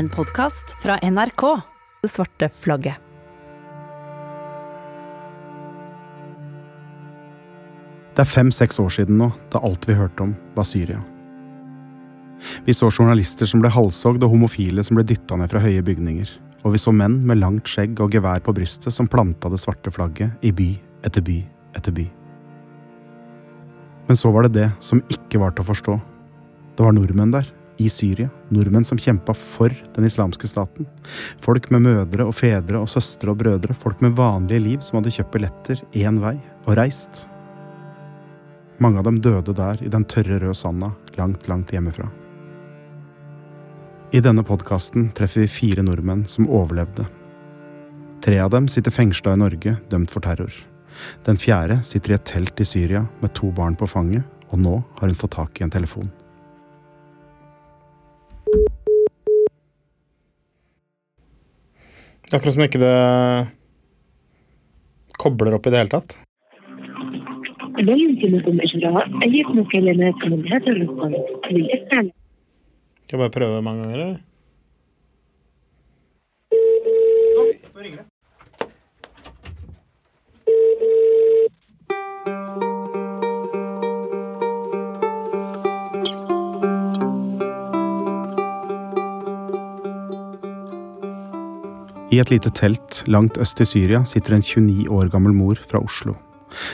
En podkast fra NRK. Det svarte flagget. Det er fem-seks år siden nå, da alt vi hørte om, var Syria. Vi så journalister som ble halshogd og homofile som ble dytta ned fra høye bygninger. Og vi så menn med langt skjegg og gevær på brystet som planta det svarte flagget i by etter by etter by. Men så var det det som ikke var til å forstå. Det var nordmenn der, i Syria. Nordmenn som kjempa for den islamske staten. Folk med mødre og fedre og søstre og brødre. Folk med vanlige liv som hadde kjøpt billetter én vei og reist. Mange av dem døde der i den tørre, røde sanda langt, langt hjemmefra. I denne podkasten treffer vi fire nordmenn som overlevde. Tre av dem sitter fengsla i Norge, dømt for terror. Den fjerde sitter i et telt i Syria med to barn på fanget, og nå har hun fått tak i en telefon. Akkurat som ikke det kobler opp i det hele tatt. لا يمكنكم إجراء أي مكالمات من هذا الرقم للاستعلام Skal jeg bare prøve mange ganger, eller? I et lite telt langt øst i Syria sitter en 29 år gammel mor fra Oslo.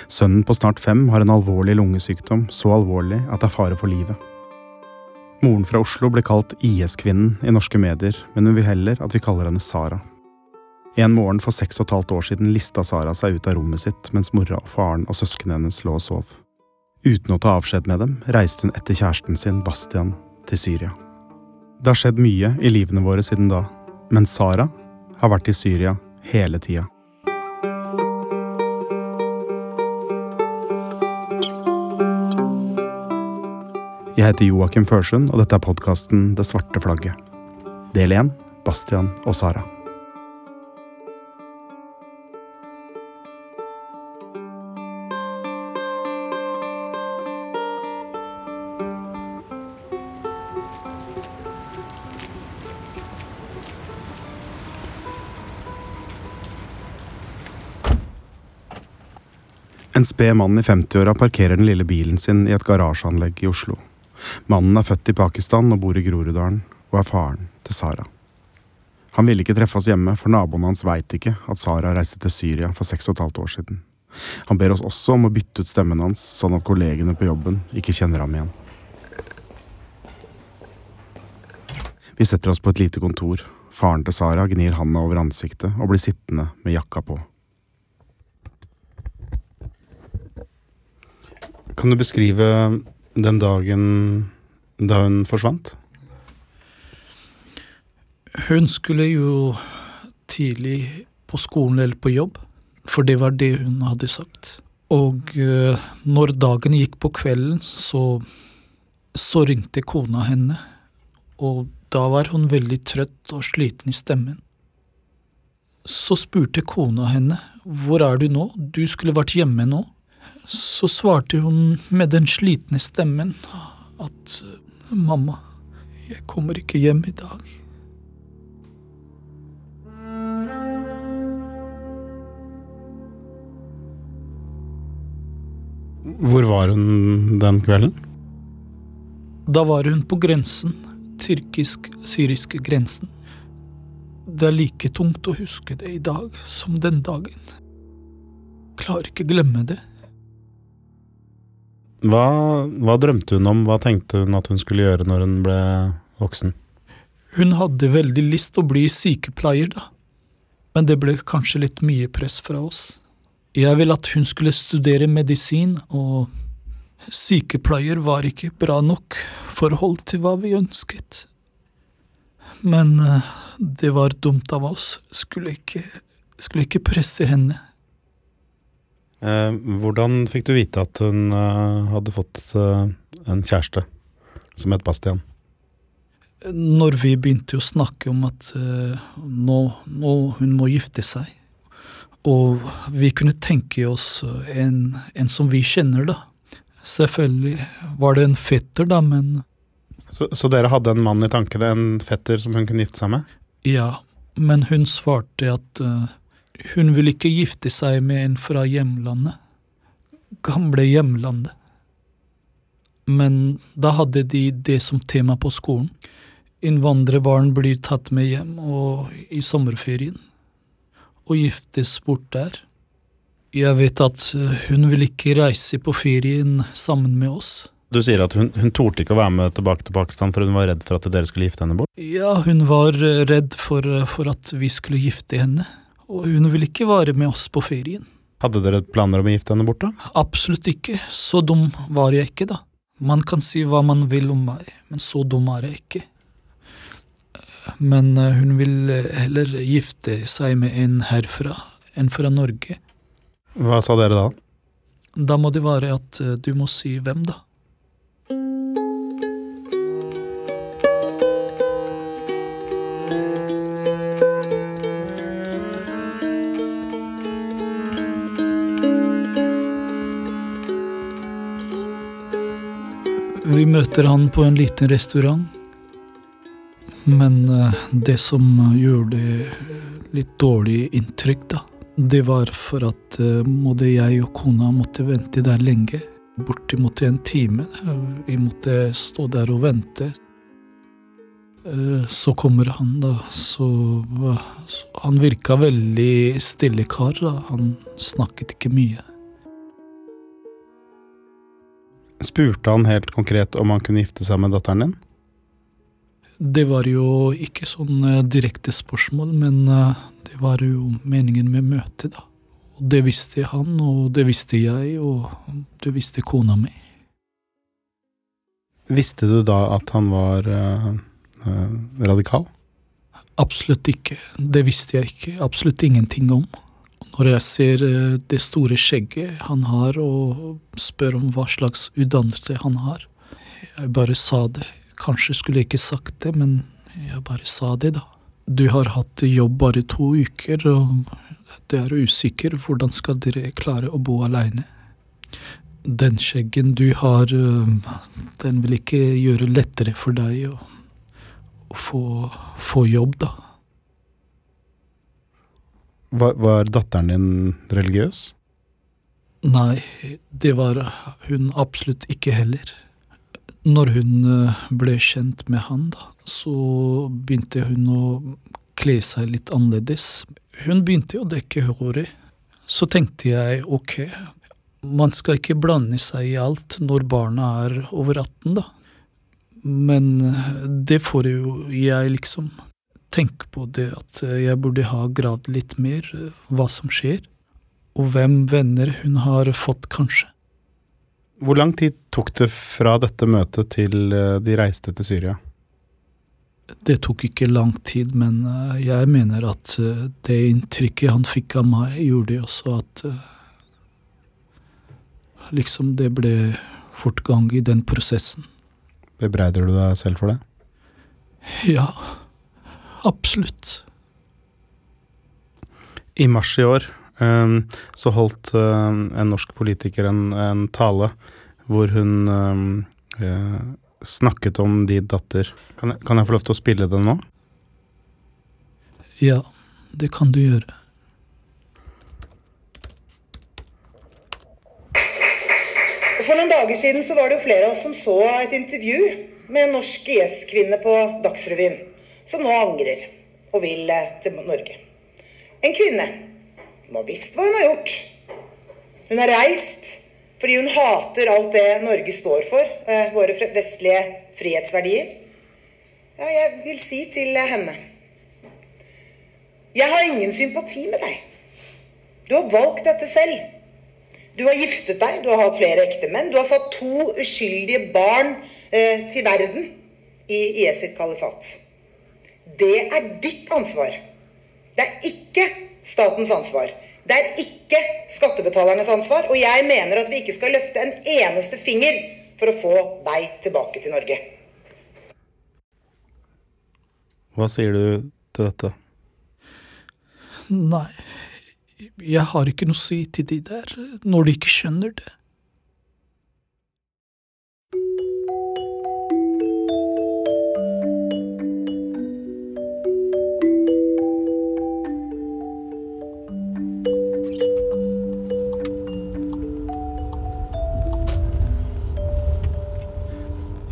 Sønnen på snart fem har en alvorlig lungesykdom, så alvorlig at det er fare for livet. Moren fra Oslo ble kalt IS-kvinnen i norske medier, men hun vil heller at vi kaller henne Sara. En morgen for seks og et halvt år siden lista Sara seg ut av rommet sitt mens mora og faren og søsknene hennes lå og sov. Uten å ta avskjed med dem reiste hun etter kjæresten sin, Bastian, til Syria. Det har skjedd mye i livene våre siden da, men Sara har vært i Syria hele tida. Jeg heter Joakim Førsund, og dette er podkasten Det svarte flagget. Del én Bastian og Sara. En sped mann i 50-åra parkerer den lille bilen sin i et garasjeanlegg i Oslo. Mannen er født i Pakistan og bor i Groruddalen, og er faren til Sara. Han ville ikke treffe oss hjemme, for naboen hans veit ikke at Sara reiste til Syria for seks og et halvt år siden. Han ber oss også om å bytte ut stemmen hans, sånn at kollegene på jobben ikke kjenner ham igjen. Vi setter oss på et lite kontor. Faren til Sara gnir handa over ansiktet og blir sittende med jakka på. Kan du beskrive den dagen da hun forsvant? Hun skulle jo tidlig på skolen eller på jobb, for det var det hun hadde sagt. Og eh, når dagen gikk på kvelden, så, så ringte kona henne, og da var hun veldig trøtt og sliten i stemmen. Så spurte kona henne, hvor er du nå, du skulle vært hjemme nå. Så svarte hun med den slitne stemmen at mamma, jeg kommer ikke hjem i dag. Hvor var hun den kvelden? Da var hun på grensen, tyrkisk-syriske grensen. Det er like tungt å huske det i dag som den dagen. Klarer ikke glemme det. Hva, hva drømte hun om? Hva tenkte hun at hun skulle gjøre når hun ble voksen? Hun hadde veldig lyst til å bli sykepleier, da. Men det ble kanskje litt mye press fra oss. Jeg ville at hun skulle studere medisin, og sykepleier var ikke bra nok forhold til hva vi ønsket. Men eh, det var dumt av oss, skulle ikke, skulle ikke presse henne. Eh, hvordan fikk du vite at hun eh, hadde fått eh, en kjæreste som het Bastian? Når vi begynte å snakke om at nå, nå hun må gifte seg, og vi kunne tenke oss en, en som vi kjenner, da. Selvfølgelig var det en fetter, da, men Så, så dere hadde en mann i tankene, en fetter som hun kunne gifte seg med? Ja, men hun svarte at eh, hun vil ikke gifte seg med en fra hjemlandet. Gamle hjemlandet. Men da hadde de det som tema på skolen. Innvandrerbarn blir tatt med hjem og i sommerferien og giftes bort der. Jeg vet at hun vil ikke reise på ferien sammen med oss. Du sier at hun, hun torde ikke å være med tilbake til Pakistan for hun var redd for at dere skulle gifte henne bort? Ja, hun var redd for, for at vi skulle gifte henne, og hun ville ikke være med oss på ferien. Hadde dere planer om å gifte henne bort, da? Absolutt ikke, så dum var jeg ikke, da. Man kan si hva man vil om meg, men så dum er jeg ikke. Men eh, hun vil eh, heller gifte seg med en herfra enn fra Norge. Hva sa dere da? Da må det være at eh, du må si hvem, da. Vi møter han på en liten restaurant. Men eh, det som gjorde litt dårlig inntrykk, da, det var for at eh, både jeg og kona måtte vente der lenge. Bortimot en time. Vi måtte stå der og vente. Eh, Så kommer han, da. Så Han virka veldig stille kar, da. Han snakket ikke mye. Spurte han helt konkret om han kunne gifte seg med datteren din? Det var jo ikke sånn eh, direkte spørsmål, men eh, det var jo meningen med møtet, da. Og det visste han, og det visste jeg, og det visste kona mi. Visste du da at han var uh, uh, radikal? Absolutt ikke. Det visste jeg ikke. Absolutt ingenting om. Når jeg ser eh, det store skjegget han har, og spør om hva slags udannelse han har Jeg bare sa det. Kanskje skulle jeg ikke sagt det, men jeg bare sa det, da. Du har hatt jobb bare to uker, og du er usikker. Hvordan skal dere klare å bo aleine? Den skjeggen du har, eh, den vil ikke gjøre lettere for deg å, å få, få jobb, da. Var, var datteren din religiøs? Nei, det var hun absolutt ikke heller. Når hun eh, ble kjent med han, da, så begynte hun å kle seg litt annerledes. Hun begynte å dekke håret. Så tenkte jeg ok, man skal ikke blande seg i alt når barna er over 18, da. Men eh, det får jo jeg liksom tenke på det at eh, jeg burde ha gravd litt mer eh, hva som skjer, og hvem venner hun har fått, kanskje. Hvor lang tid tok det fra dette møtet til eh, de reiste til Syria? Det tok ikke lang tid, men jeg mener at det inntrykket han fikk av meg, gjorde også at Liksom det ble fortgang i den prosessen. Bebreider du deg selv for det? Ja, absolutt. I mars i år um, så holdt um, en norsk politiker en, en tale hvor hun um, uh, snakket om din datter. Kan jeg, kan jeg få lov til å spille den nå? Ja, det kan du gjøre. For noen dager siden så var det jo flere av oss som så et intervju med en norsk IS-kvinne på Dagsrevyen, som nå angrer og vil eh, til Norge. En kvinne Hun har visst hva hun har gjort. Hun har reist fordi hun hater alt det Norge står for, eh, våre vestlige frihetsverdier. Ja, jeg vil si til eh, henne Jeg har ingen sympati med deg. Du har valgt dette selv. Du har giftet deg, du har hatt flere ektemenn. Du har satt to uskyldige barn eh, til verden i IS sitt kalifat. Det er ditt ansvar. Det er ikke statens ansvar. Det er ikke skattebetalernes ansvar. Og jeg mener at vi ikke skal løfte en eneste finger for å få deg tilbake til Norge. Hva sier du til dette? Nei, jeg har ikke noe å si til de der, når de ikke skjønner det.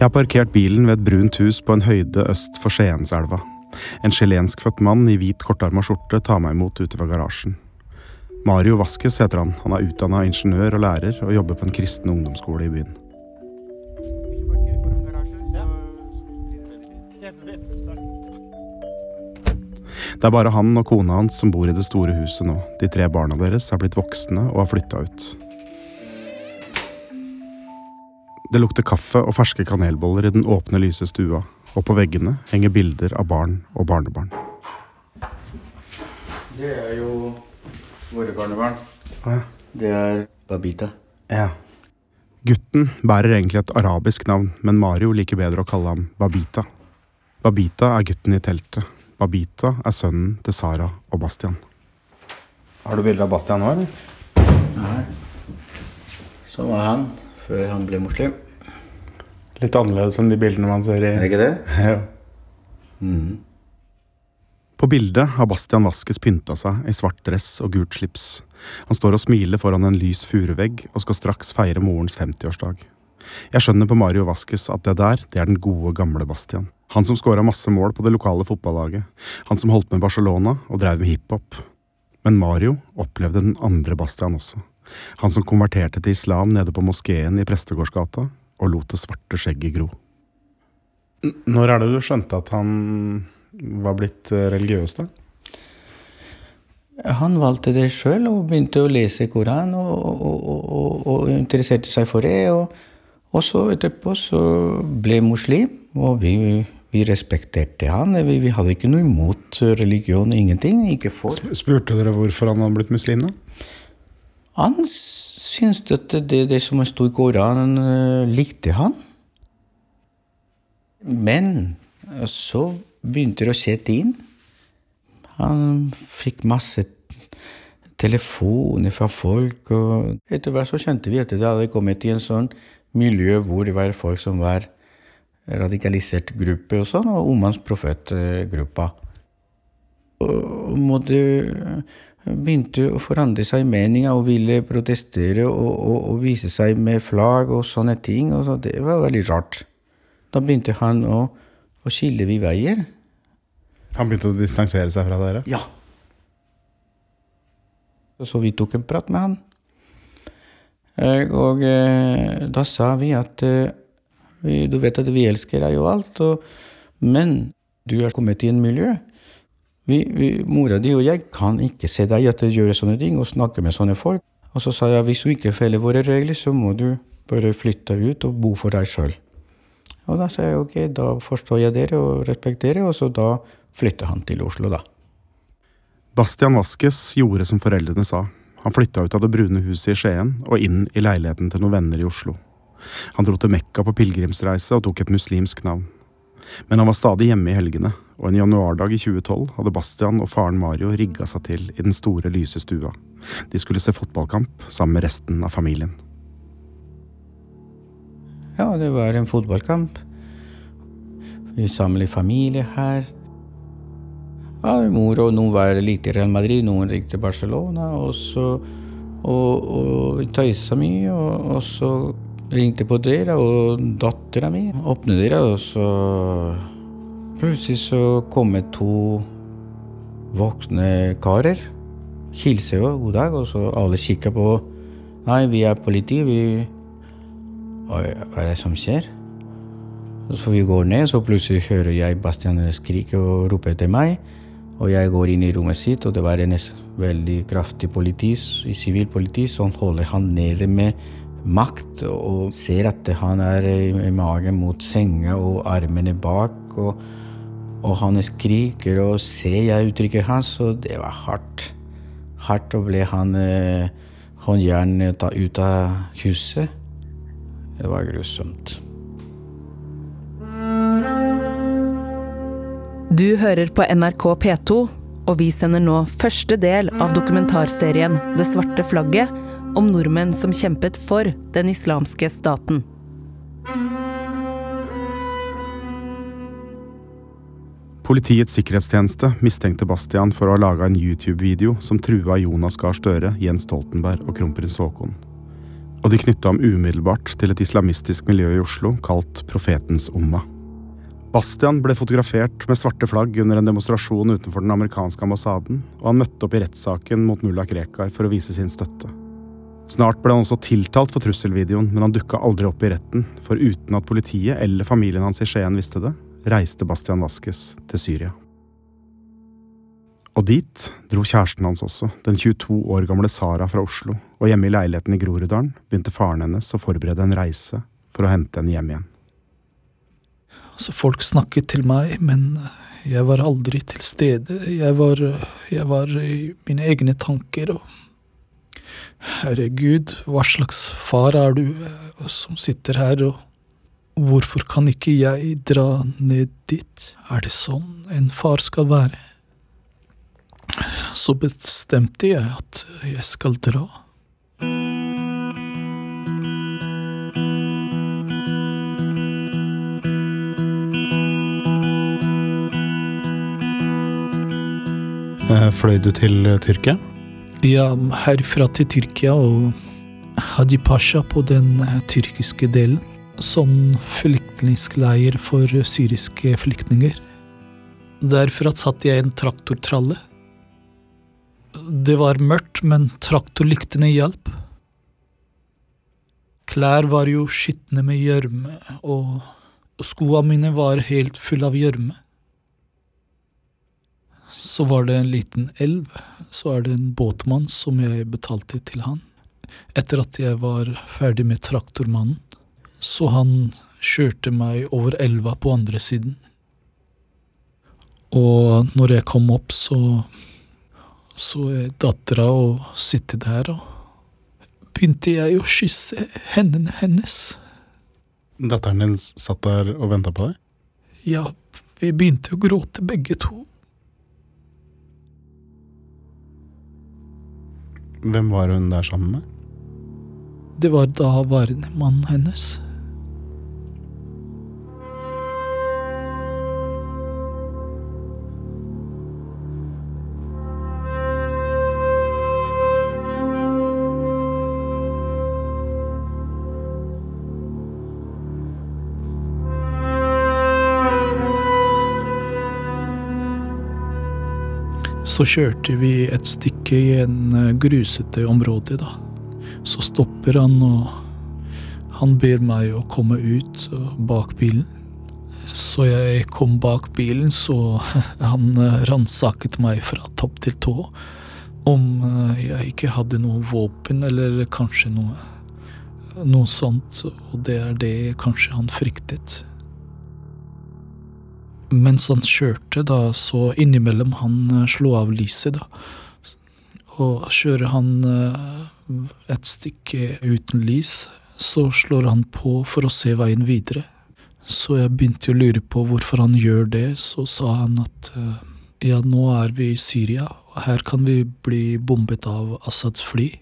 Jeg har parkert bilen ved et brunt hus på en høyde øst for Skienselva. En chilenskfødt mann i hvit, kortarma skjorte tar meg imot ute ved garasjen. Mario Vasques heter han. Han er utdanna ingeniør og lærer og jobber på en kristen ungdomsskole i byen. Det er bare han og kona hans som bor i det store huset nå. De tre barna deres er blitt voksne og har flytta ut. Det lukter kaffe og ferske kanelboller i den åpne, lyse stua, og på veggene henger bilder av barn og barnebarn. Det er jo våre barnebarn. Ja. Det er Babita. Ja. Gutten bærer egentlig et arabisk navn, men Mario liker bedre å kalle ham Babita. Babita er gutten i teltet. Babita er sønnen til Sara og Bastian. Har du bilde av Bastian nå, eller? Som var han før han ble muslim. Litt annerledes enn de bildene man ser i Er det ikke det? Ja. Mm. På bildet har Bastian Vaskes pynta seg i svart dress og gult slips. Han står og smiler foran en lys furuvegg og skal straks feire morens 50-årsdag. Jeg skjønner på Mario Vaskes at det der, det er den gode, gamle Bastian. Han som skåra masse mål på det lokale fotballaget. Han som holdt med Barcelona og drev med hiphop. Men Mario opplevde den andre Bastian også. Han som konverterte til islam nede på moskeen i Prestegårdsgata og lot det svarte skjegget gro. Når er det du skjønte at han var blitt eh, religiøs, da? Han valgte det sjøl og begynte å lese Koran og, og, og, og, interesserte seg for det. Og, og så etterpå så ble muslim, og vi, vi respekterte han. Vi, vi hadde ikke noe imot religion, ingenting. Ikke for. Spurte dere hvorfor han hadde blitt muslim, da? Han syntes at det, det som sto i Koranen, eh, likte han. Men eh, så begynte det å skje ting. Han fikk masse telefoner fra folk, og etter hvert så skjønte vi at det hadde kommet i en sånn miljø hvor det var folk som var radikalisert gruppe og sånn, og Omans profetgruppa. Og måtte begynte å forandre seg meninger og ville protestere og, og, og vise seg med flagg og sånne ting. Og så det var veldig rart. Da begynte han å, å skille vi veier. Han begynte å distansere seg fra dere? Ja. Så vi tok en prat med han. Eh, Og eh, da sa vi at eh, vi, du vet at vi elsker deg og alt, og, men du har kommet i en miljø. Vi, vi, mora di og jeg kan ikke se deg at du gjør sånne ting og snakke med sånne folk. Og så sa jeg hvis du ikke følger våre regler, så må du bare flytte ut og bo for deg sjøl. Og da sa jeg ok, da forstår jeg dere og respekterer, og så da flytta han til Oslo, da. Bastian Vaskes gjorde som foreldrene sa. Han flytta ut av det brune huset i Skien og inn i leiligheten til noen venner i Oslo. Han dro til Mekka på pilegrimsreise og tok et muslimsk navn. Men han var stadig hjemme i helgene, og en januardag i 2012 hadde Bastian og faren Mario rigga seg til i den store, lyse stua. De skulle se fotballkamp sammen med resten av familien. Ja, det var en fotballkamp. Vi samlet familie her. Ja, mor og noen var litt i Real Madrid, noen likte Barcelona. Og så og, og tøysa mye, og, og så ringte på døra, og dattera mi åpnet døra, og så Plutselig så kom det to voksne karer. Hilser jo, god dag, og så alle kikker på. Nei, vi er politi, vi hva er det som skjer? Så vi går ned, så plutselig hører jeg Bastian skrike og rope etter meg. Og jeg går inn i rommet sitt, og det var en veldig kraftig politi, sivil politi som holder han nede med makt og ser at han er i magen mot senga og armene bak. Og, og han skriker, og ser jeg uttrykket hans, og det var hardt. Hardt å bli han eh, håndjernet ut av huset. Det var grusomt. Du hører på NRK P2, og vi sender nå første del av dokumentarserien Det svarte flagget om nordmenn som kjempet for den islamske staten. Politiets sikkerhetstjeneste mistenkte Bastian for å ha laga en YouTube-video som trua Jonas Gahr Støre, Jens Stoltenberg og kronprins Haakon. Og de knytta ham umiddelbart til et islamistisk miljø i Oslo kalt Profetens Umma. Bastian ble fotografert med svarte flagg under en demonstrasjon utenfor den amerikanske ambassaden, og han møtte opp i rettssaken mot mulla Krekar for å vise sin støtte. Snart ble han også tiltalt for trusselvideoen, men han dukka aldri opp i retten, for uten at politiet eller familien hans i Skien visste det, reiste Bastian Vaskes til Syria. Og dit dro kjæresten hans også, den 22 år gamle Sara fra Oslo, og hjemme i leiligheten i Groruddalen begynte faren hennes å forberede en reise for å hente henne hjem igjen. Altså, folk snakket til meg, men jeg var aldri til stede. Jeg var, jeg var i mine egne tanker og Herregud, hva slags far er du eh, som sitter her, og hvorfor kan ikke jeg dra ned dit? Er det sånn en far skal være? Så bestemte jeg at jeg skal dra. Eh, Fløy du til eh, Tyrkia? Ja, herfra til Tyrkia og Haji Pasha på den eh, tyrkiske delen. Sånn flyktningleir for syriske flyktninger. Derfra satt jeg i en traktortralle. Det var mørkt, men traktorlyktene hjalp. Klær var jo skitne med gjørme, og skoa mine var helt fulle av gjørme. Så var det en liten elv, så er det en båtmann som jeg betalte til han. Etter at jeg var ferdig med traktormannen, så han kjørte meg over elva på andre siden. Og når jeg kom opp, så så dattera og sitte der, og begynte jeg å kysse hendene hennes. Datteren din satt der og venta på deg? Ja, vi begynte å gråte begge to. Hvem var hun der sammen med? Det var daværende mannen hennes. Så kjørte vi et stykke i en eh, grusete område, da. Så stopper han, og han ber meg å komme ut bak bilen. Så jeg kom bak bilen, så han eh, ransaket meg fra topp til tå. Om eh, jeg ikke hadde noe våpen, eller kanskje noe, noe sånt. Og det er det kanskje han fryktet. Mens han kjørte, da, så innimellom han eh, slo av lyset, da. Og kjører han eh, et stykke uten lys, så slår han på for å se veien videre. Så jeg begynte å lure på hvorfor han gjør det. Så sa han at eh, ja, nå er vi i Syria, og her kan vi bli bombet av Assads fly.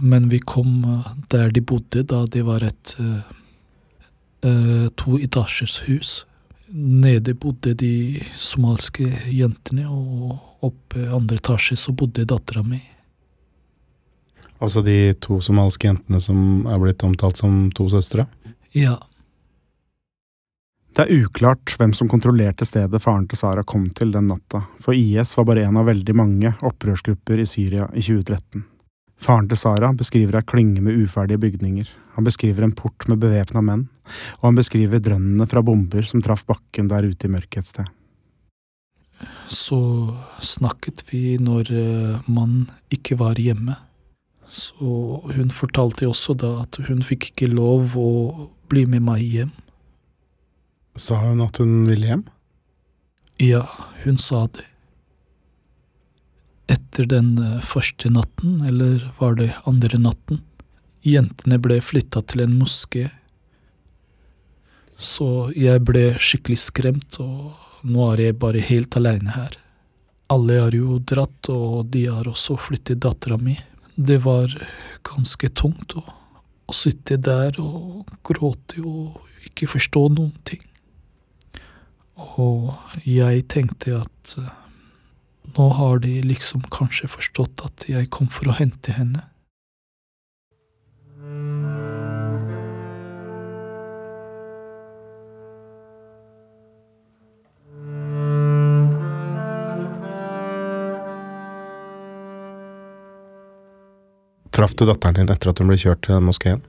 Men vi kom der de bodde, da det var et eh, to etasjers hus. Nede bodde de somaliske jentene, og oppe andre etasje så bodde dattera mi. Altså de to somaliske jentene som er blitt omtalt som to søstre? Ja, Det er uklart hvem som kontrollerte stedet faren til Sara kom til den natta, for IS var bare en av veldig mange opprørsgrupper i Syria i 2013. Faren til Sara beskriver ei klynge med uferdige bygninger, han beskriver en port med bevæpna menn, og han beskriver drønnene fra bomber som traff bakken der ute i mørket et sted. så snakket vi når mannen ikke var hjemme. Så hun fortalte også da at hun fikk ikke lov å bli med meg hjem. Sa hun at hun ville hjem? Ja, hun sa det. Etter den eh, første natten, eller var det andre natten, jentene ble flytta til en moské. Så jeg ble skikkelig skremt, og nå er jeg bare helt aleine her. Alle har jo dratt, og de har også flyttet dattera mi. Det var ganske tungt å, å sitte der og gråte og ikke forstå noen ting. Og jeg tenkte at eh, nå har de liksom kanskje forstått at jeg kom for å hente henne. Traff du datteren din etter at hun ble kjørt til moskeen?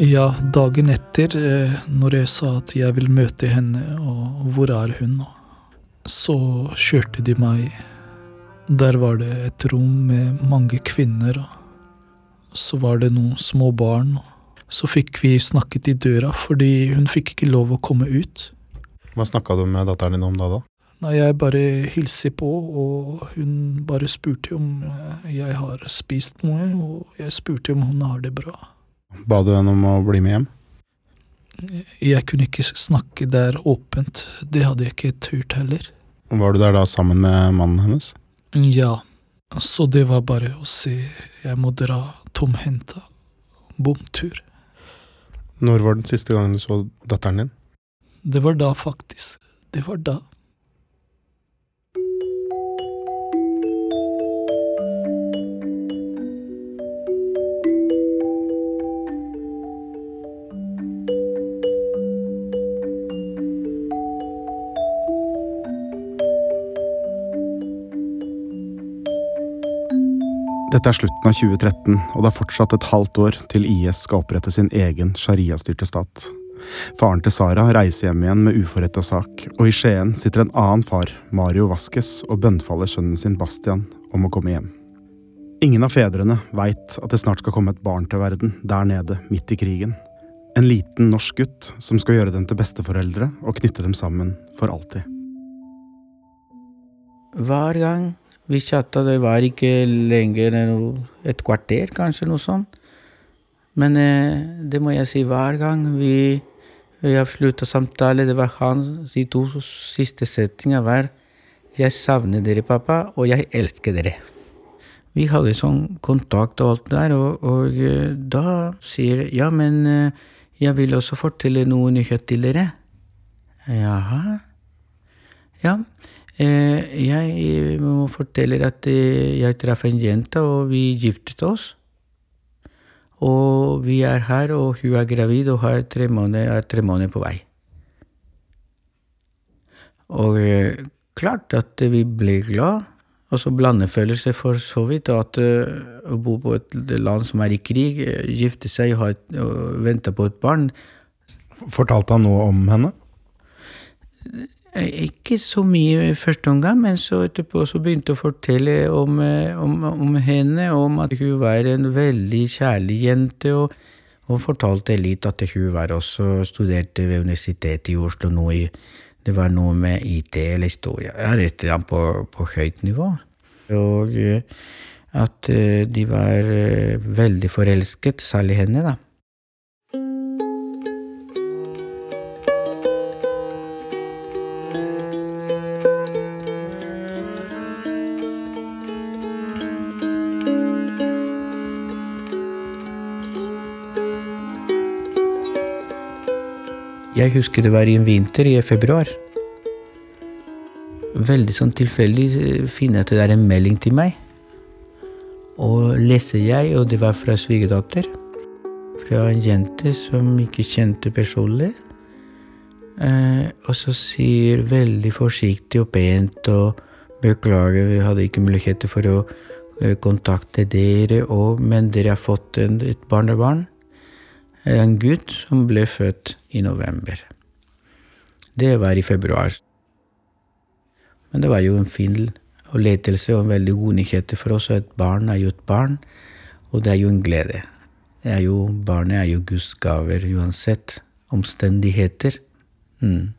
Ja, dagen etter, eh, når jeg sa at jeg vil møte henne, og hvor er hun nå? Så kjørte de meg. Der var det et rom med mange kvinner, og så var det noen små barn. Så fikk vi snakket i døra, fordi hun fikk ikke lov å komme ut. Hva snakka du med datteren din om da, da? Nei, jeg bare hilser på, og hun bare spurte om eh, jeg har spist noe, og jeg spurte om hun har det bra. Ba du henne om å bli med hjem? Jeg kunne ikke snakke der åpent, det hadde jeg ikke turt heller. Var du der da sammen med mannen hennes? Ja, så det var bare å si jeg må dra tomhendta. Bomtur. Når var den siste gangen du så datteren din? Det var da, faktisk. Det var da. Dette er slutten av 2013, og det er fortsatt et halvt år til IS skal opprette sin egen sharia-styrte stat. Faren til Sara reiser hjem igjen med uforretta sak, og i Skien sitter en annen far, Mario Vasques, og bønnfaller sønnen sin Bastian om å komme hjem. Ingen av fedrene veit at det snart skal komme et barn til verden der nede, midt i krigen. En liten norsk gutt som skal gjøre dem til besteforeldre og knytte dem sammen for alltid. Hver gang vi chatta, det var ikke lenger enn et kvarter, kanskje, noe sånt. Men eh, det må jeg si hver gang vi, vi avslutta samtale, det var han, de to siste setningene var Jeg savner dere, pappa, og jeg elsker dere. Vi hadde sånn kontakt og alt der, og, og eh, da sier jeg ja, men eh, jeg vil også fortelle noe nyhet til dere. Jaha? Ja, jeg må fortelle at eh, jeg traff en jente, og vi giftet oss. Og vi er her, og hun er gravid og har tre måneder, er tre måneder på vei. Og eh, klart at vi ble glad. Og så blandefølelse for så vidt. At eh, å bo på et land som er i krig, eh, gifte seg og, og vente på et barn Fortalte han noe om henne? Eh, Ikke så mye i første omgang, men så etterpå så begynte jeg å fortelle om, eh, om, om henne, om at hun var en veldig kjærlig jente, og, og fortalte litt at hun var også studerte ved Universitetet i Oslo nå i Det var noe med IT eller historie. Rett og på, på høyt nivå. Og eh, at de var veldig forelsket, særlig henne, da. Jeg husker det var i en vinter i februar. Veldig sånn tilfeldig eh, finner jeg at det er en melding til meg. Og leser jeg, og det var fra svigerdatter. Fra en jente som ikke kjente personlig. Eh, og så sier veldig forsiktig og pent og beklager, vi hadde ikke muligheter for å eh, kontakte dere, og, men dere har fått en, et barnebarn en gutt som ble født i november. Det var i februar. Men det var jo en fin letelse og en veldig god nyhet for oss. Et barn er jo et barn, og det er jo en glede. Er jo, barnet er jo Guds gaver uansett omstendigheter. Mm.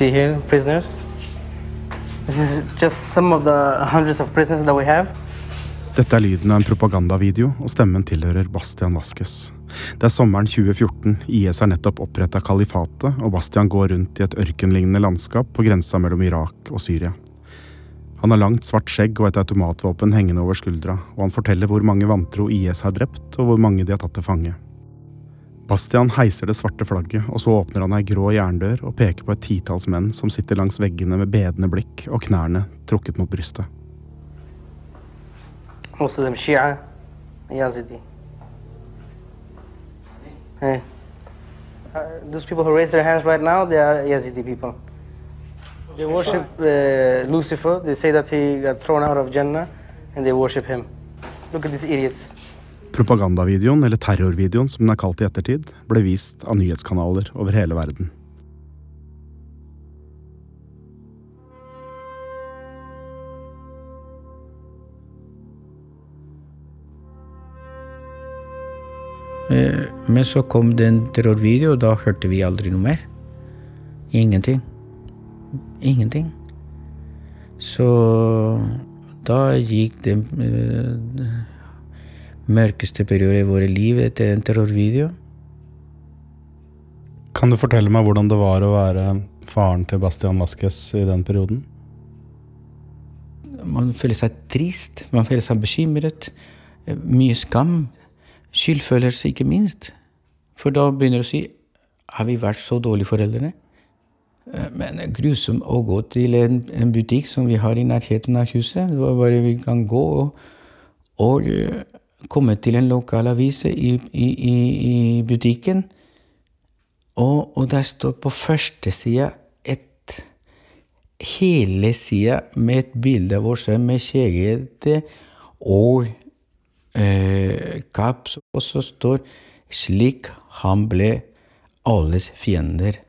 See here, prisoners, this is just some of the hundreds of prisoners that we have. Dette er lyden av en propagandavideo, og stemmen tilhører Bastian Vaskes. Det er sommeren 2014, IS har nettopp oppretta kalifatet, og Bastian går rundt i et ørkenlignende landskap på grensa mellom Irak og Syria. Han har langt, svart skjegg og et automatvåpen hengende over skuldra, og han forteller hvor mange vantro IS har drept, og hvor mange de har tatt til fange. Bastian heiser det svarte flagget, og så åpner han ei grå jerndør og peker på et titalls menn som sitter langs veggene med bedende blikk og knærne trukket mot brystet. Them Shia, Yazidi. Hey. Uh, those people who raise their hands right now, they Yazidi people. They uh, Lucifer. They say that he got thrown out of Jannah, and they worship him. Look at these idiots. Propagandavideoen, eller terrorvideoen som den er kalt i ettertid, ble vist av nyhetskanaler over hele verden. Eh, Men så kom det en terrorvideo, og da hørte vi aldri noe mer. Ingenting. Ingenting. Så da gikk det eh, mørkeste periode i våre liv etter en terrorvideo. Kan du fortelle meg hvordan det var å være faren til Bastian Vasques i den perioden? Man føler seg trist, man føler seg bekymret. Mye skam. Skyldfølelse, ikke minst. For da begynner du å si Har vi vært så dårlige foreldre? Men det er grusomt å gå til en, en butikk som vi har i nærheten av huset. Hvor vi kan gå og, og komme til en lokal avis i, i, i, i butikken. Og, og der står på første sida et hele sida med et bilde av oss med kjegete og eh, kaps, og så står 'slik han ble alles fiender'.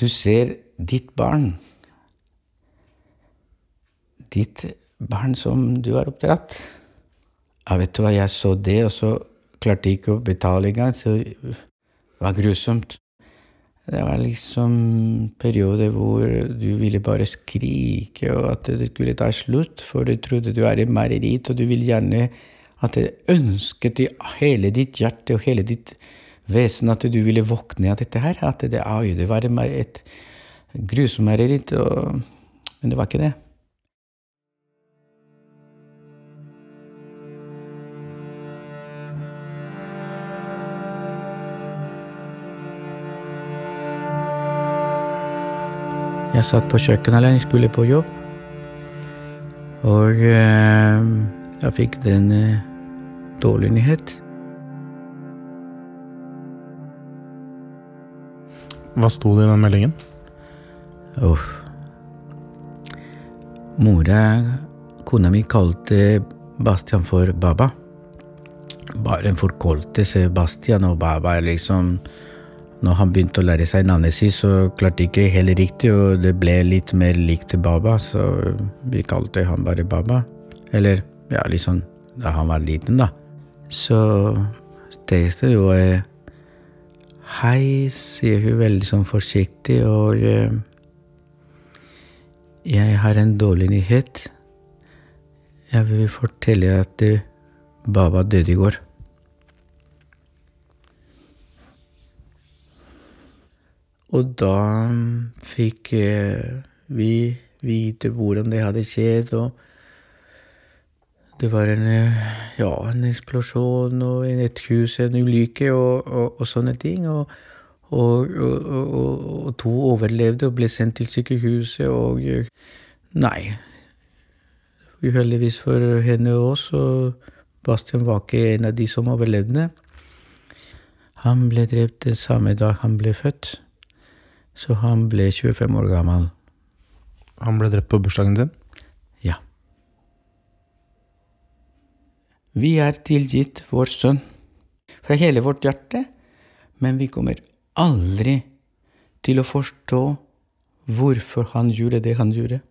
Du ser ditt barn. Ditt barn som du har oppdratt. Ja, vet du hva, jeg så det, og så klarte jeg ikke å betale engang, så det var grusomt. Det var liksom perioder hvor du ville bare skrike, og at det skulle ta slutt, for du trodde du er i mareritt, og du ville gjerne at det ønsket i hele ditt hjerte og hele ditt vesen at du ville våkne av dette her. At det, det var et grusomt mareritt, men det var ikke det. Jeg satt på kjøkkenet alene, jeg skulle på jobb. Og eh, jeg fikk den eh, dårlige nyhet. Hva sto det i den meldingen? Uff. Mora, kona mi, kalte Bastian for Baba. Bare en forkortelse. Bastian og Baba er liksom Når han begynte å lære seg navnet sitt, så klarte ikke helt riktig, og det ble litt mer likt Baba, så vi kalte han bare Baba. Eller ja, liksom da han var liten, da. Så tenkte jeg jo er Hei, sier hun veldig sånn forsiktig, og eh, jeg har en dårlig nyhet. Jeg vil fortelle at eh, Baba døde i går. Og da fikk eh, vi vite hvordan det hadde skjedd, og det var en, eh, ja, en eksplosjon og en- et hus, en ulykke og, og, og sånne ting. Og, og to overlevde og ble sendt til sykehuset, og eh, nei. Uheldigvis for henne og oss, og Bastian var ikke en av de som overlevde. Han ble drept den samme dag han ble født, så han ble 25 år gammel. Han ble drept på bursdagen sin? Ja. Vi er tilgitt vår sønn fra hele vårt hjerte, men vi kommer aldri til å forstå hvorfor han gjorde det han gjorde.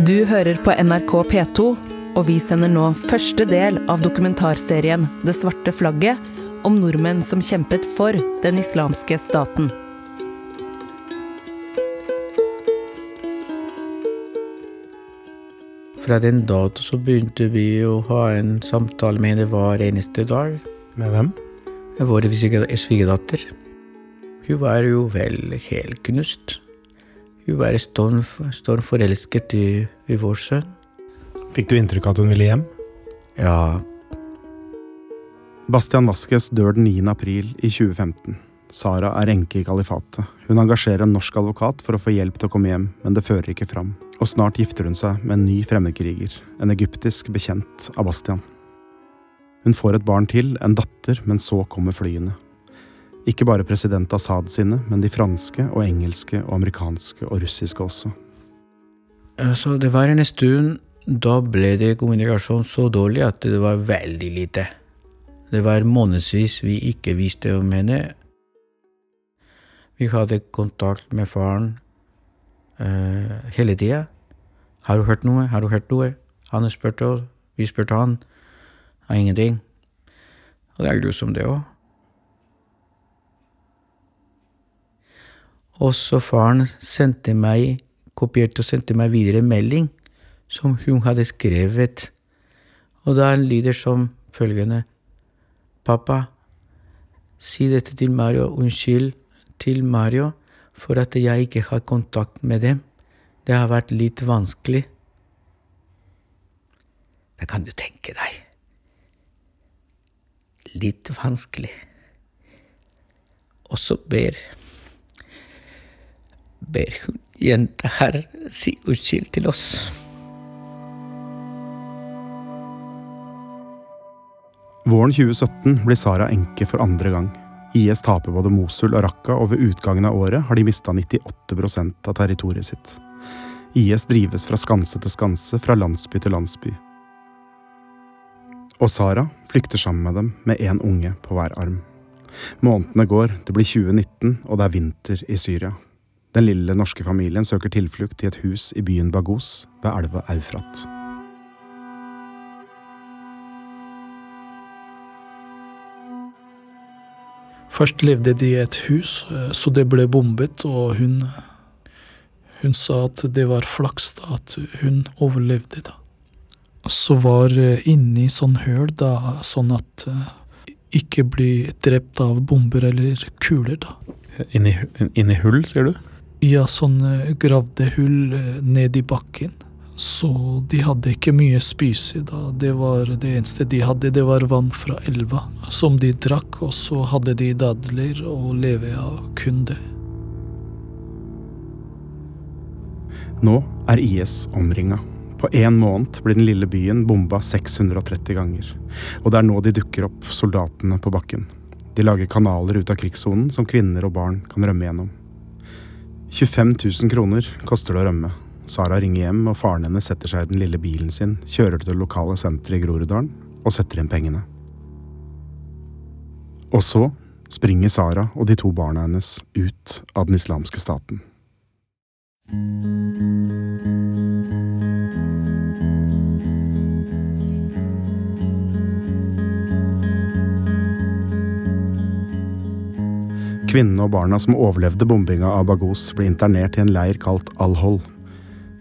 Du hører på NRK P2, og vi sender nå første del av dokumentarserien Det svarte flagget, om nordmenn som kjempet for den islamske staten. Fra den dato så begynte vi å ha en samtale med henne hver eneste dag. Med hvem? Vår sviger- svigerdatter. Hun var jo vel helt knust. Hun var storm, storm forelsket i, i vår sønn. Fikk du inntrykk av at hun ville hjem? Ja, Bastian Vasques dør den 9. april i 2015. Sara er enke i kalifatet. Hun engasjerer en norsk advokat for å få hjelp til å komme hjem, men det fører ikke fram. Og snart gifter hun seg med en ny fremmedkriger, en egyptisk bekjent av Bastian. Hun får et barn til, en datter, men så kommer flyene. Ikke bare president Assad sine, men de franske og engelske og amerikanske og russiske også. Så det var en stund da ble det kommunikasjon så dårlig at det var veldig lite. Det var månedsvis vi ikke visste om henne. Vi hadde kontakt med faren uh, hele tida. 'Har du hørt noe? Har du hørt noe?' Han spurte oss, vi spurte han. Har ingenting. Og det er grusomt, det òg. Også faren sendte meg, kopierte og sendte meg videre melding som hun hadde skrevet. Og da lyder som følgende Pappa, si dette til Mario. Unnskyld til Mario for at jeg ikke har kontakt med dem. Det har vært litt vanskelig. Det kan du tenke deg. Litt vanskelig. Og så ber ber hun jenta her si unnskyld til oss. Våren 2017 blir Sara enke for andre gang. IS taper både Mosul og Raqqa, og ved utgangen av året har de mista 98% av territoriet sitt. IS drives fra skanse til skanse, fra landsby til landsby. Og Sara flykter sammen med dem, med én unge på hver arm. Månedene går, det blir 2019, og det er vinter i Syria. Den lille norske familien søker tilflukt i et hus i byen Bagos, ved elva Eufrat. Først levde de i et hus, eh, så det ble bombet, og hun Hun sa at det var flaks da, at hun overlevde, da. Så var eh, inni sånn høl, da, sånn at eh, ikke bli drept av bomber eller kuler, da. Inni, inni hull, sier du? Ja, sånn gravde hull ned i bakken. Så de hadde ikke mye spise da. Det var det eneste de hadde, det var vann fra elva som de drakk, og så hadde de dadler og leve av kun det. Nå er IS omringa. På én måned blir den lille byen bomba 630 ganger. Og det er nå de dukker opp, soldatene på bakken. De lager kanaler ut av krigssonen som kvinner og barn kan rømme gjennom. 25 000 kroner koster det å rømme, Sara ringer hjem, og faren hennes setter seg i den lille bilen sin, kjører til det lokale senteret i Groruddalen og setter inn pengene. Og så springer Sara og de to barna hennes ut av den islamske staten. Kvinnene og barna som overlevde bombinga av Bagos, ble internert i en leir kalt Al-Hol.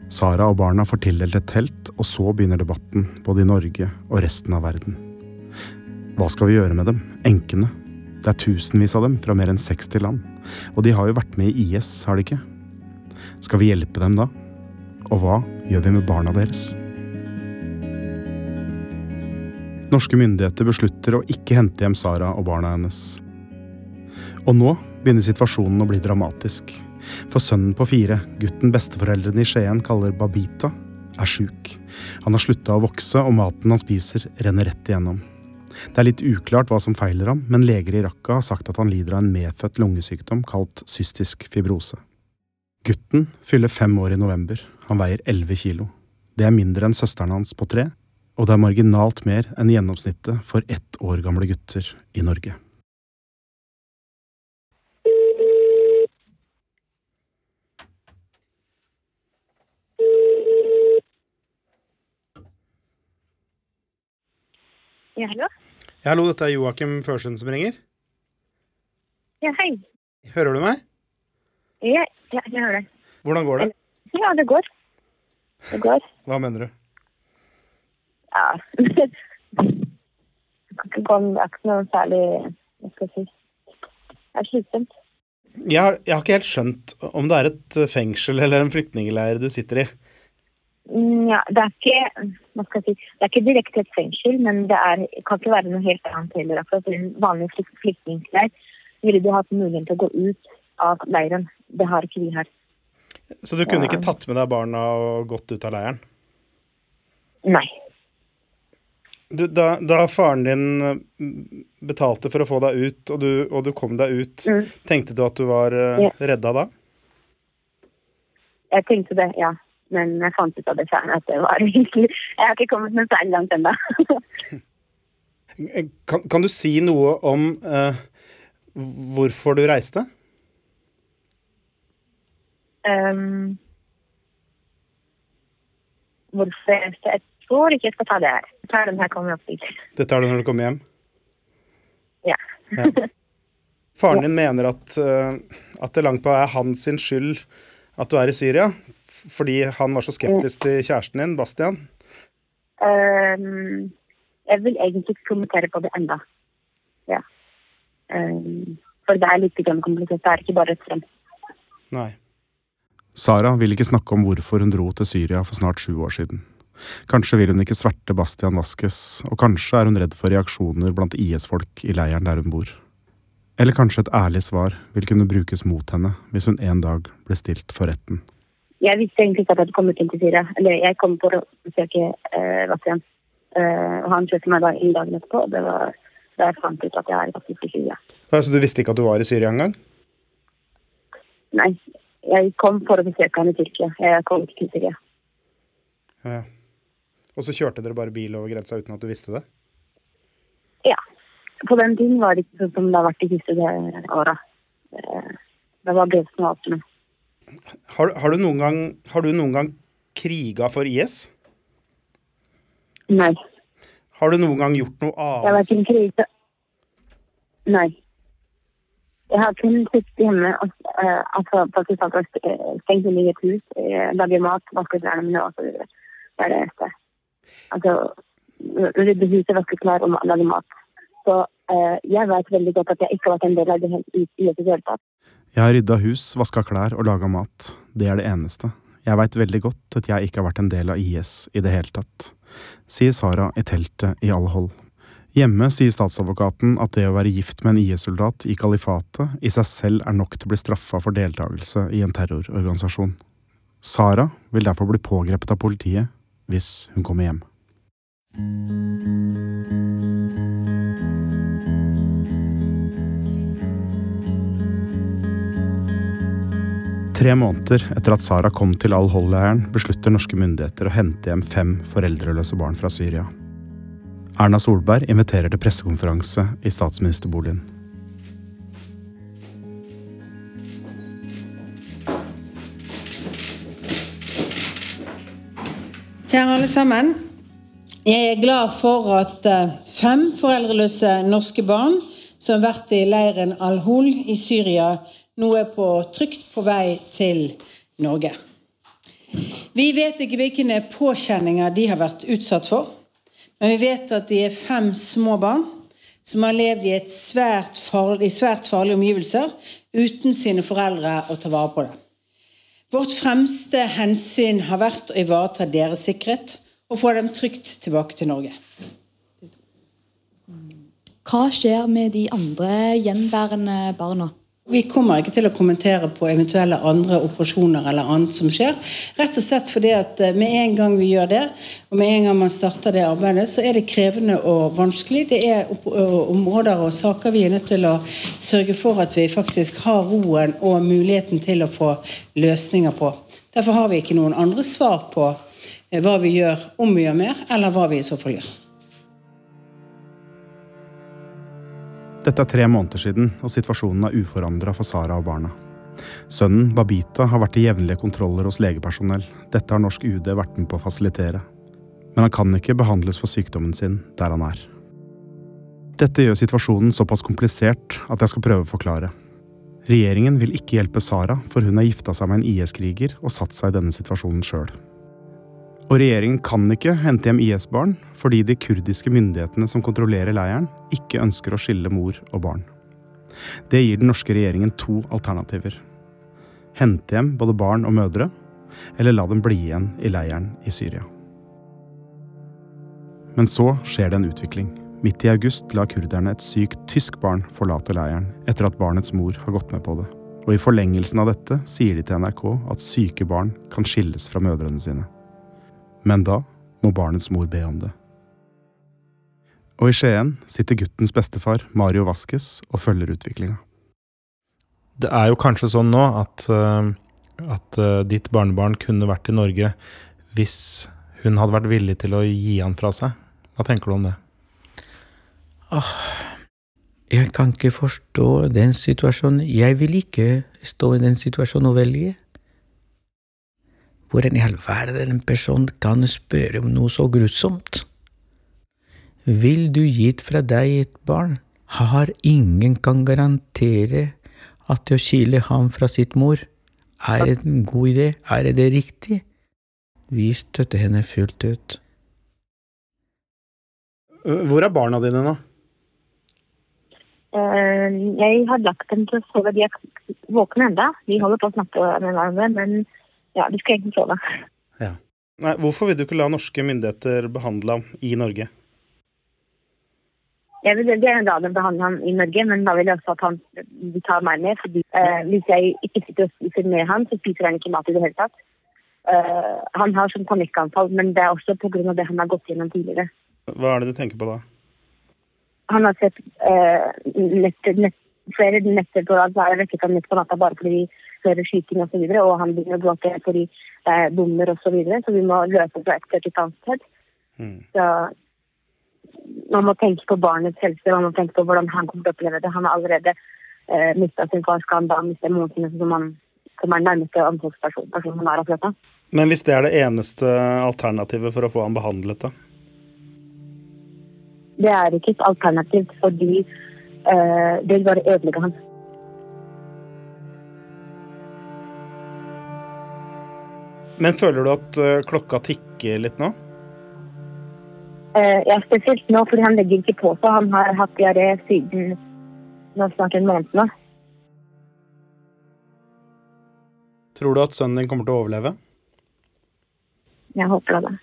Sara og barna får tildelt et telt, og så begynner debatten, både i Norge og resten av verden. Hva skal vi gjøre med dem, enkene? Det er tusenvis av dem fra mer enn 60 land, og de har jo vært med i IS, har de ikke? Skal vi hjelpe dem da? Og hva gjør vi med barna deres? Norske myndigheter beslutter å ikke hente hjem Sara og barna hennes. Og nå begynner situasjonen å bli dramatisk. For sønnen på fire, gutten besteforeldrene i Skien kaller Babita, er sjuk. Han har slutta å vokse, og maten han spiser, renner rett igjennom. Det er litt uklart hva som feiler ham, men leger i Raqqa har sagt at han lider av en medfødt lungesykdom kalt cystisk fibrose. Gutten fyller fem år i november. Han veier elleve kilo. Det er mindre enn søsteren hans på tre, og det er marginalt mer enn gjennomsnittet for ett år gamle gutter i Norge. Ja, hallo? Ja, hallo, dette er Joakim Førsund som ringer. Ja, hei. Hører du meg? Ja, ja, jeg hører deg. Hvordan går det? Ja, det går. Det går. Hva mener du? Ja. Det kan ikke gå det er ikke noe særlig Hva skal jeg si Det er slitsomt. Jeg har, jeg har ikke helt skjønt om det er et fengsel eller en flyktningleir du sitter i. Ja, det er ikke Hva skal jeg si Det er ikke direkte et fengsel, men det er, kan ikke være noe helt annet heller. Akkurat en vanlig flykt- flyktningleir. ville du hatt muligheten til å gå ut av leiren. Det har ikke vi her. Så du kunne ikke tatt med deg barna og gått ut av leiren? Nei. Du, da, da faren din mm, betalte for å få deg ut, og du, og du kom deg ut, Mm. tenkte du at du var eh, Ja. redda da? Jeg tenkte det, ja. Men jeg fant ut av det senere at det var egentlig Jeg har ikke kommet meg særlig langt ennå. Kan, kan du si noe om uh, hvorfor du reiste? um, hvorfor jeg Jeg tror ikke jeg skal ta det her. Jeg tar den her kommer opp dit. Det tar du når du kommer hjem? Ja. Faren din mener at, eh, at det langt på er hans skyld at du er i Syria, fordi han var så skeptisk til kjæresten din, Bastian. Um, jeg vil egentlig ikke kommentere på det enda. Ja. Um, for det er litt komplisert. Det er ikke bare et frem. Nei. Sara vil ikke snakke om hvorfor hun dro til Syria for snart sju år siden. Kanskje vil hun ikke sverte Bastian Vaskes, og kanskje er hun redd for reaksjoner blant IS-folk i leiren der hun bor. Eller kanskje et ærlig svar vil kunne brukes mot henne hvis hun en dag blir stilt for retten. Jeg visste egentlig ikke at jeg hadde kommet inn til fire. Eller jeg kom for å besøke uh, Bastian. Uh, og han kjørte meg da inn dagen etterpå, og det var da jeg fant ut at jeg er faktisk i Syria. Altså, du visste ikke at du var i Syria engang? Nei, jeg kom for å besøke han i Tyrkia. Jeg kom ikke til Syria. Ja. Og så kjørte dere bare bil over grensa uten at du visste det? Ja. På den tiden var det ikke sånn som det har vært de siste eh, åra. Eh, Det var Brevsen og alt med. Har, har, du noen gang, har du noen gang kriga for IS? Nei. Har du noen gang gjort noe annet? Jeg har i krise. Nei. Jeg har kun sittet hjemme og uh, altså, faktisk hatt at jeg stengt inne i et hus, eh, lage mat, vaske klærne mine og så videre. Det er det eneste. Altså rydde huset, vaske klær og lage mat. Så uh, jeg vet veldig godt at jeg ikke har vært en del av det i det hele tatt. Jeg har rydda hus, vaska klær og laga mat. Det er det eneste. Jeg veit veldig godt at jeg ikke har vært en del av IS i det hele tatt, sier Sara i teltet i all hold. Hjemme sier statsadvokaten at det å være gift med en IS-soldat i kalifatet i seg selv er nok til å bli straffa for deltakelse i en terrororganisasjon. Sara vil derfor bli pågrepet av politiet hvis hun kommer hjem. Tre måneder etter at Sara kom til Al-Hol-leiren, beslutter norske myndigheter å hente hjem fem foreldreløse barn fra Syria. Erna Solberg inviterer til pressekonferanse i statsministerboligen. Kjære alle sammen. Jeg er glad for at eh, fem foreldreløse norske barn som har vært i leiren Al-Hol i Syria, nå er på, trygt på vei til Norge. Vi vet ikke hvilke påkjenninger de har vært utsatt for, men vi vet at de er fem små barn som har levd i, svært farlig, i svært farlige omgivelser uten sine foreldre å ta vare på dem. Vårt fremste hensyn har vært å ivareta deres sikkerhet og få dem trygt tilbake til Norge. Hva skjer med de andre gjenværende barna? Vi kommer ikke til å kommentere på eventuelle andre operasjoner eller annet som skjer. Rett og slett fordi at eh, med en gang vi gjør det, og med en gang man starter det arbeidet, så er det krevende og vanskelig. Det er områder og saker vi er nødt til å sørge for at vi faktisk har roen og muligheten til å få løsninger på. Derfor har vi ikke noen andre svar på eh, hva vi gjør, om vi gjør mer, eller hva vi i så fall gjør. Dette er tre måneder siden, og situasjonen er uforandra for Sara og barna. Sønnen, Babita, har vært i jevnlige kontroller hos legepersonell. Dette har norsk UD vært med på å fasilitere. Men han kan ikke behandles for sykdommen sin der han er. Dette gjør situasjonen såpass komplisert at jeg skal prøve å forklare. Regjeringen vil ikke hjelpe Sara, for hun har gifta seg med en IS-kriger og satt seg i denne situasjonen sjøl. Og regjeringen kan ikke hente hjem IS-barn fordi de kurdiske myndighetene som kontrollerer leiren, ikke ønsker å skille mor og barn. Det gir den norske regjeringen to alternativer. Hente hjem både barn og mødre, eller la dem bli igjen i leiren i Syria. Men så skjer det en utvikling. midt i august, la kurderne et sykt tysk barn forlate leiren etter at barnets mor har gått med på det. Og i forlengelsen av dette sier de til NRK at syke barn kan skilles fra mødrene sine. Men da må barnets mor be om det. Og i Skien sitter guttens bestefar, Mario Vasques, og følger utviklinga. Det er jo kanskje sånn nå at, uh, at uh, ditt barnebarn kunne vært i Norge hvis hun hadde vært villig til å gi han fra seg. Hva tenker du om det? Åh, jeg kan ikke forstå den situasjonen. Jeg vil ikke stå i den situasjonen og velge. Hvordan i all verden en person kan spørre om noe så grusomt? Vil du gitt fra deg et barn, har ingen kan garantere at det å skille ham fra sitt mor er det en god idé, er det riktig? Vi støtter henne fullt ut. Hvor er barna dine nå? Eh, jeg har lagt dem til å sove. De er våkne ennå. De holder på å snakke med hverandre, men ja, de skal egentlig sove. Ja. Nei, hvorfor vil du ikke la norske myndigheter behandle ham i Norge? Jeg vil veldig gjerne la dem behandle ham i Norge, men da vil jeg også at han de tar meg med. fordi eh, Hvis jeg ikke sitter og spiser med han, så spiser han ikke mat i det hele tatt. Eh, han har sånn panikkanfall, men det er også pga. det han har gått gjennom tidligere. Hva er det du tenker på da? Han har sett eh, nett, nett, flere netter på rad, så har jeg vekket ham midt på natta bare fordi hører skyting osv., og, så videre, og han begynner å gråte fordi det er bommer osv., så, videre, så vi må løpe fra et sted til et annet sted. Mm. Så man må tenke på barnets helse, man må tenke på hvordan han kommer til å oppleve det. Han har allerede eh, mista sin far, skal han da miste moren sin, som, han, som er nærmeste omsorgsperson han har akkurat nå. Men hvis det er det eneste alternativet for å få han behandlet, da? Det er ikke et alternativ, fordi eh, det vil bare ødelegge han. Men føler du at uh, klokka tikker litt nå? Uh, ja, spesielt nå, fordi han legger ikke på seg. Han har hatt diaré siden nå snart en måned nå. Tror du at sønnen din kommer til å overleve? Jeg håper det.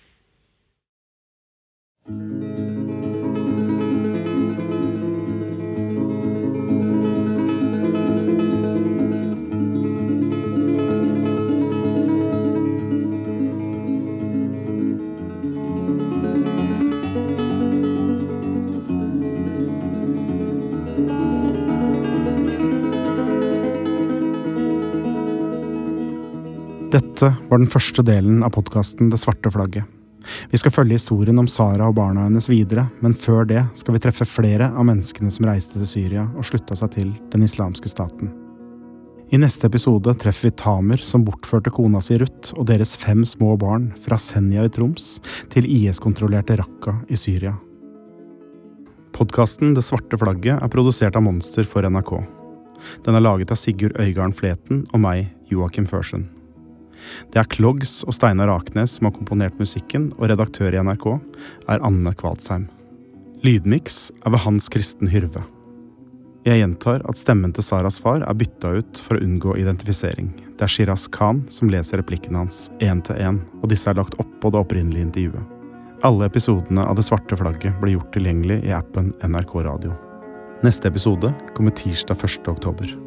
Dette var den første delen av podkasten Det svarte flagget. Vi skal følge historien om Sara og barna hennes videre, men før det skal vi treffe flere av menneskene som reiste til Syria og slutta seg til den islamske staten. I neste episode treffer vi Tamer, som bortførte kona si Ruth og deres fem små barn fra Senja i Troms til IS-kontrollerte Raqqa i Syria. Podkasten Det svarte flagget er produsert av Monster for NRK. Den er laget av Sigurd Øygarden Fleten og meg, Joakim Førsund. Det er Klogs og Steinar Aknes som har komponert musikken, og redaktør i NRK er Anne Kvadsheim. Lydmiks er ved Hans Kristen Hyrve. Jeg gjentar at stemmen til Saras far er bytta ut for å unngå identifisering. Det er Shiraz Khan som leser replikken hans én til én, og disse er lagt oppå det opprinnelige intervjuet. Alle episodene av Det svarte flagget blir gjort tilgjengelig i appen NRK Radio. Neste episode kommer tirsdag 1. oktober.